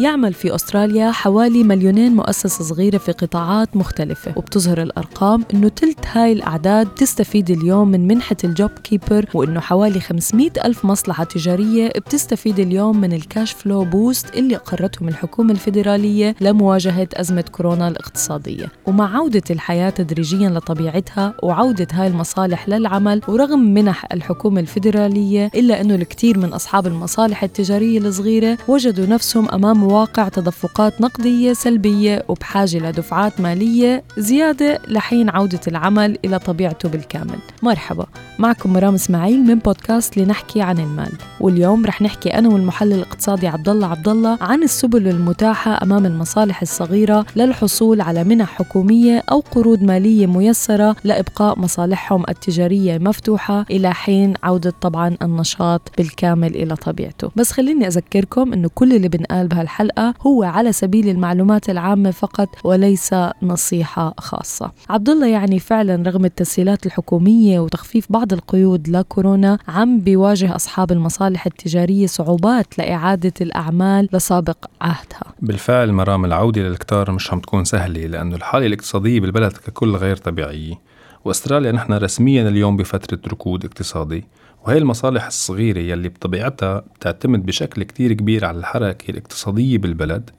يعمل في أستراليا حوالي مليونين مؤسسة صغيرة في قطاعات مختلفة. وبتظهر الأرقام أنه تلت هاي الأعداد تستفيد اليوم من منحة ال JobKeeper وأنه حوالي 500 ألف مصلحة تجارية بتستفيد اليوم من ال cash flow boost اللي أقرتهم الحكومة الفيدرالية لمواجهة أزمة كورونا الاقتصادية. ومع عودة الحياة تدريجيا لطبيعتها وعودة هاي المصالح للعمل ورغم منح الحكومة الفيدرالية إلا أنه الكثير من أصحاب المصالح التجارية الصغيرة وجدوا نفسهم أمام مواقع تدفقات نقدية سلبية وبحاجة لدفعات مالية زيادة لحين عودة العمل إلى طبيعته بالكامل. مرحبا معكم مرام إسماعيل من بودكاست لنحكي عن المال. واليوم رح نحكي أنا والمحلل الاقتصادي عبد الله عبد الله عن السبل المتاحة أمام المصالح الصغيرة للحصول على منح حكومية أو قروض مالية ميسرة لإبقاء مصالحهم التجارية مفتوحة إلى حين عودة طبعا النشاط بالكامل إلى طبيعته. بس خليني أذكركم أنه كل اللي بنقال بهالحلقة الحلقة هو على سبيل المعلومات العامة فقط وليس نصيحة خاصة. عبد الله يعني فعلا رغم التسهيلات الحكومية وتخفيف بعض القيود لكورونا عم بيواجه أصحاب المصالح التجارية صعوبات لإعادة الأعمال لسابق عهدها. بالفعل مرام العودة للكتار مش عم تكون سهلة لأنه الحالة الاقتصادية بالبلد ككل غير طبيعية. وأستراليا نحن رسميا اليوم بفترة ركود اقتصادي. وهي المصالح الصغيرة يلي بطبيعتها بتعتمد بشكل كتير كبير على الحركة الاقتصادية بالبلد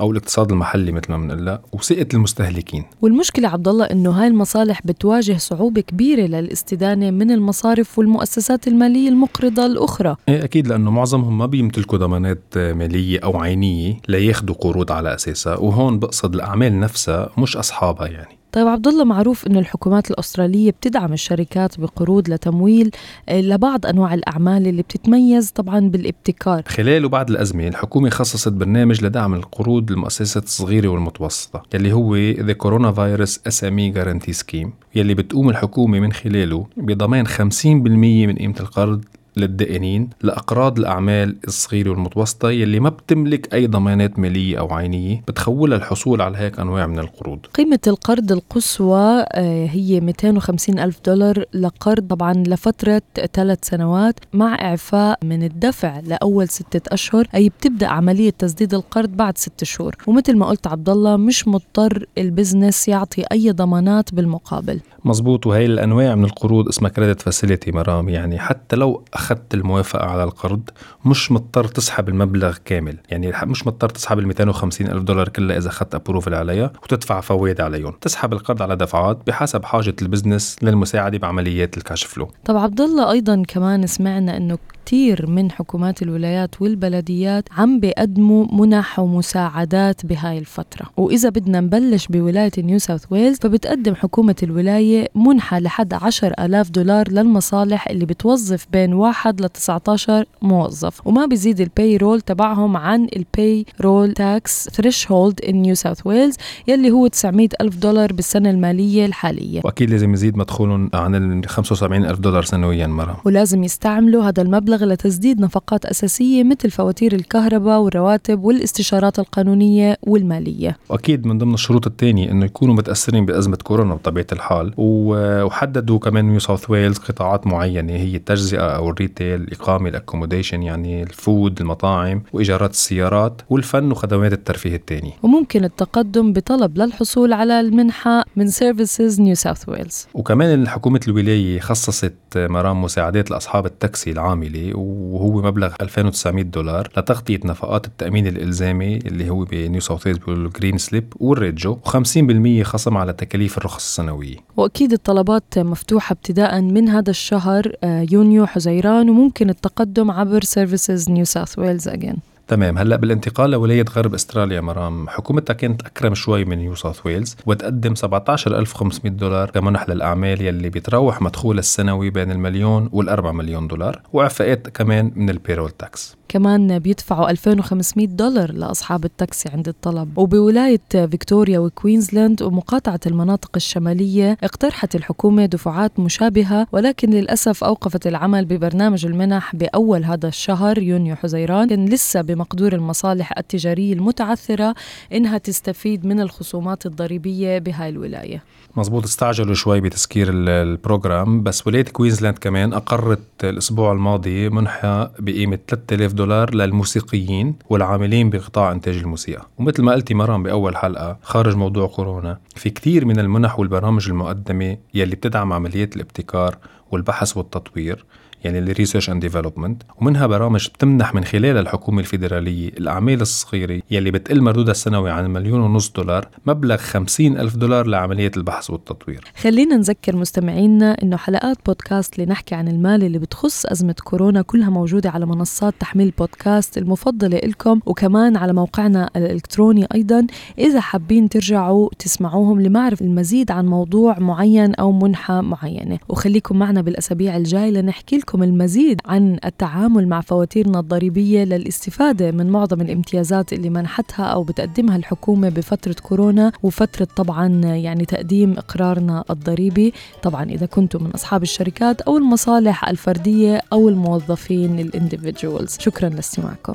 أو الاقتصاد المحلي مثل ما بنقول وثقة المستهلكين. والمشكلة عبد الله إنه هاي المصالح بتواجه صعوبة كبيرة للاستدانة من المصارف والمؤسسات المالية المقرضة الأخرى. إيه أكيد لأنه معظمهم ما بيمتلكوا ضمانات مالية أو عينية لياخذوا قروض على أساسها وهون بقصد الأعمال نفسها مش أصحابها يعني. طيب عبد الله معروف إنه الحكومات الأسترالية بتدعم الشركات بقروض لتمويل آه، لبعض أنواع الأعمال اللي بتتميز طبعا بالابتكار. خلال وبعد الأزمة الحكومة خصصت برنامج لدعم القروض للمؤسسات الصغيرة والمتوسطة يلي هو the Coronavirus SME Guarantee Scheme يلي بتقوم الحكومة من خلاله بضمان 50% من قيمة القرض للدائنين لأقراض الأعمال الصغيرة والمتوسطة يلي ما بتملك أي ضمانات مالية أو عينية بتخولها الحصول على هيك أنواع من القروض. قيمة القرض القصوى آه، هي 250 ألف دولار لقرض طبعا لفترة ثلاث سنوات مع إعفاء من الدفع لأول ستة أشهر أي بتبدأ عملية تسديد القرض بعد ست شهور. ومثل ما قلت عبد الله مش مضطر ال business يعطي أي ضمانات بالمقابل. مزبوط. وهي الأنواع من القروض اسمها credit facility مرام. يعني حتى لو أخذت الموافقة على القرض مش مضطر تسحب المبلغ كامل. يعني مش مضطر تسحب ال 250 ألف دولار كلها إذا أخذت approval عليها وتدفع فوائد عليهم. تسحب القرض على دفعات بحسب حاجة ال business للمساعدة بعمليات ال cash flow طب عبد الله أيضا كمان سمعنا أنه كتير من حكومات الولايات والبلديات عم بيقدموا منح ومساعدات بهاي الفترة. وإذا بدنا نبلش بولاية نيو ساوث ويلز فبتقدم حكومة الولاية منحة لحد 10 ألاف دولار للمصالح اللي بتوظف بين 1 ل 19 موظف. وما بيزيد ال payroll تبعهم عن ال payroll tax threshold in نيو ساوث ويلز يلي هو 900 ألف دولار بالسنة المالية الحالية. وأكيد لازم يزيد مدخولهم عن ال 75 ألف دولار سنويا مرة. ولازم يستعملوا هذا المبلغ مبلغ لتسديد نفقات أساسية مثل فواتير الكهرباء والرواتب والاستشارات القانونية والمالية. وأكيد من ضمن الشروط الثانية أنه يكونوا متأثرين بأزمة كورونا بطبيعة الحال وحددوا كمان نيو ساوث ويلز قطاعات معينة هي التجزئة أو ال retail الإقامة ال accommodation يعني ال food المطاعم وإيجارات السيارات والفن وخدمات الترفيه الثانية وممكن التقدم بطلب للحصول على المنحة من سيرفيسز نيو ساوث ويلز وكمان حكومة الولاية خصصت مرام مساعدات لأصحاب التاكسي العاملة وهو مبلغ 2900 دولار لتغطية نفقات التأمين الإلزامي اللي هو بنيو ساوث ويلز بيقولوا green slip وال rego و50% خصم على تكاليف الرخص السنوية وأكيد الطلبات مفتوحة ابتداء من هذا الشهر آه، يونيو حزيران وممكن التقدم عبر services نيو ساوث ويلز again تمام. هلا بالانتقال لولاية غرب استراليا مرام حكومتها كانت أكرم شوي من نيو ساوث ويلز وتقدم 17500 دولار كمنح للأعمال يلي بيتراوح مدخولها السنوي بين المليون وال4 مليون دولار وإعفاءات كمان من ال payroll tax. كمان بيدفعوا 2500 دولار لأصحاب التاكسي عند الطلب. وبولاية فيكتوريا وكوينزلاند ومقاطعة المناطق الشمالية اقترحت الحكومة دفعات مشابهة ولكن للأسف أوقفت العمل ببرنامج المنح بأول هذا الشهر يونيو حزيران كان لسه بمقدور المصالح التجارية المتعثرة إنها تستفيد من الخصومات الضريبية بهاي الولاية. مزبوط استعجلوا شوي بتسكير ال program بس ولاية كوينزلاند كمان أقرت الأسبوع الماضي منحة بقيمة 3000 دولار للموسيقيين والعاملين بقطاع إنتاج الموسيقى. ومثل ما قلتي مرام بأول حلقة خارج موضوع كورونا. في كتير من المنح والبرامج المقدمة يلي بتدعم عمليات الابتكار والبحث والتطوير يعني ال research and development ومنها برامج بتمنح من خلال الحكومة الفيدرالية الأعمال الصغيرة يلي بتقل مردودها السنوي عن مليون ونص دولار مبلغ خمسين ألف دولار لعملية البحث والتطوير. خلينا نذكر مستمعينا إنه حلقات بودكاست لنحكي عن المال اللي بتخص أزمة كورونا كلها موجودة على منصات تحميل بودكاست المفضلة لكم وكمان على موقعنا الإلكتروني أيضا. إذا حابين ترجعوا تسمعوهم لمعرفة المزيد عن موضوع معين أو منحة معينة. وخليكم معنا بالأسابيع الجاي لنحكي لكم المزيد عن التعامل مع فواتيرنا الضريبية للاستفادة من معظم الامتيازات اللي منحتها أو بتقدمها الحكومة بفترة كورونا وفترة طبعا يعني تقديم إقرارنا الضريبي. طبعا إذا كنتم من أصحاب الشركات أو المصالح الفردية أو الموظفين ال individuals شكرا لاستماعكم.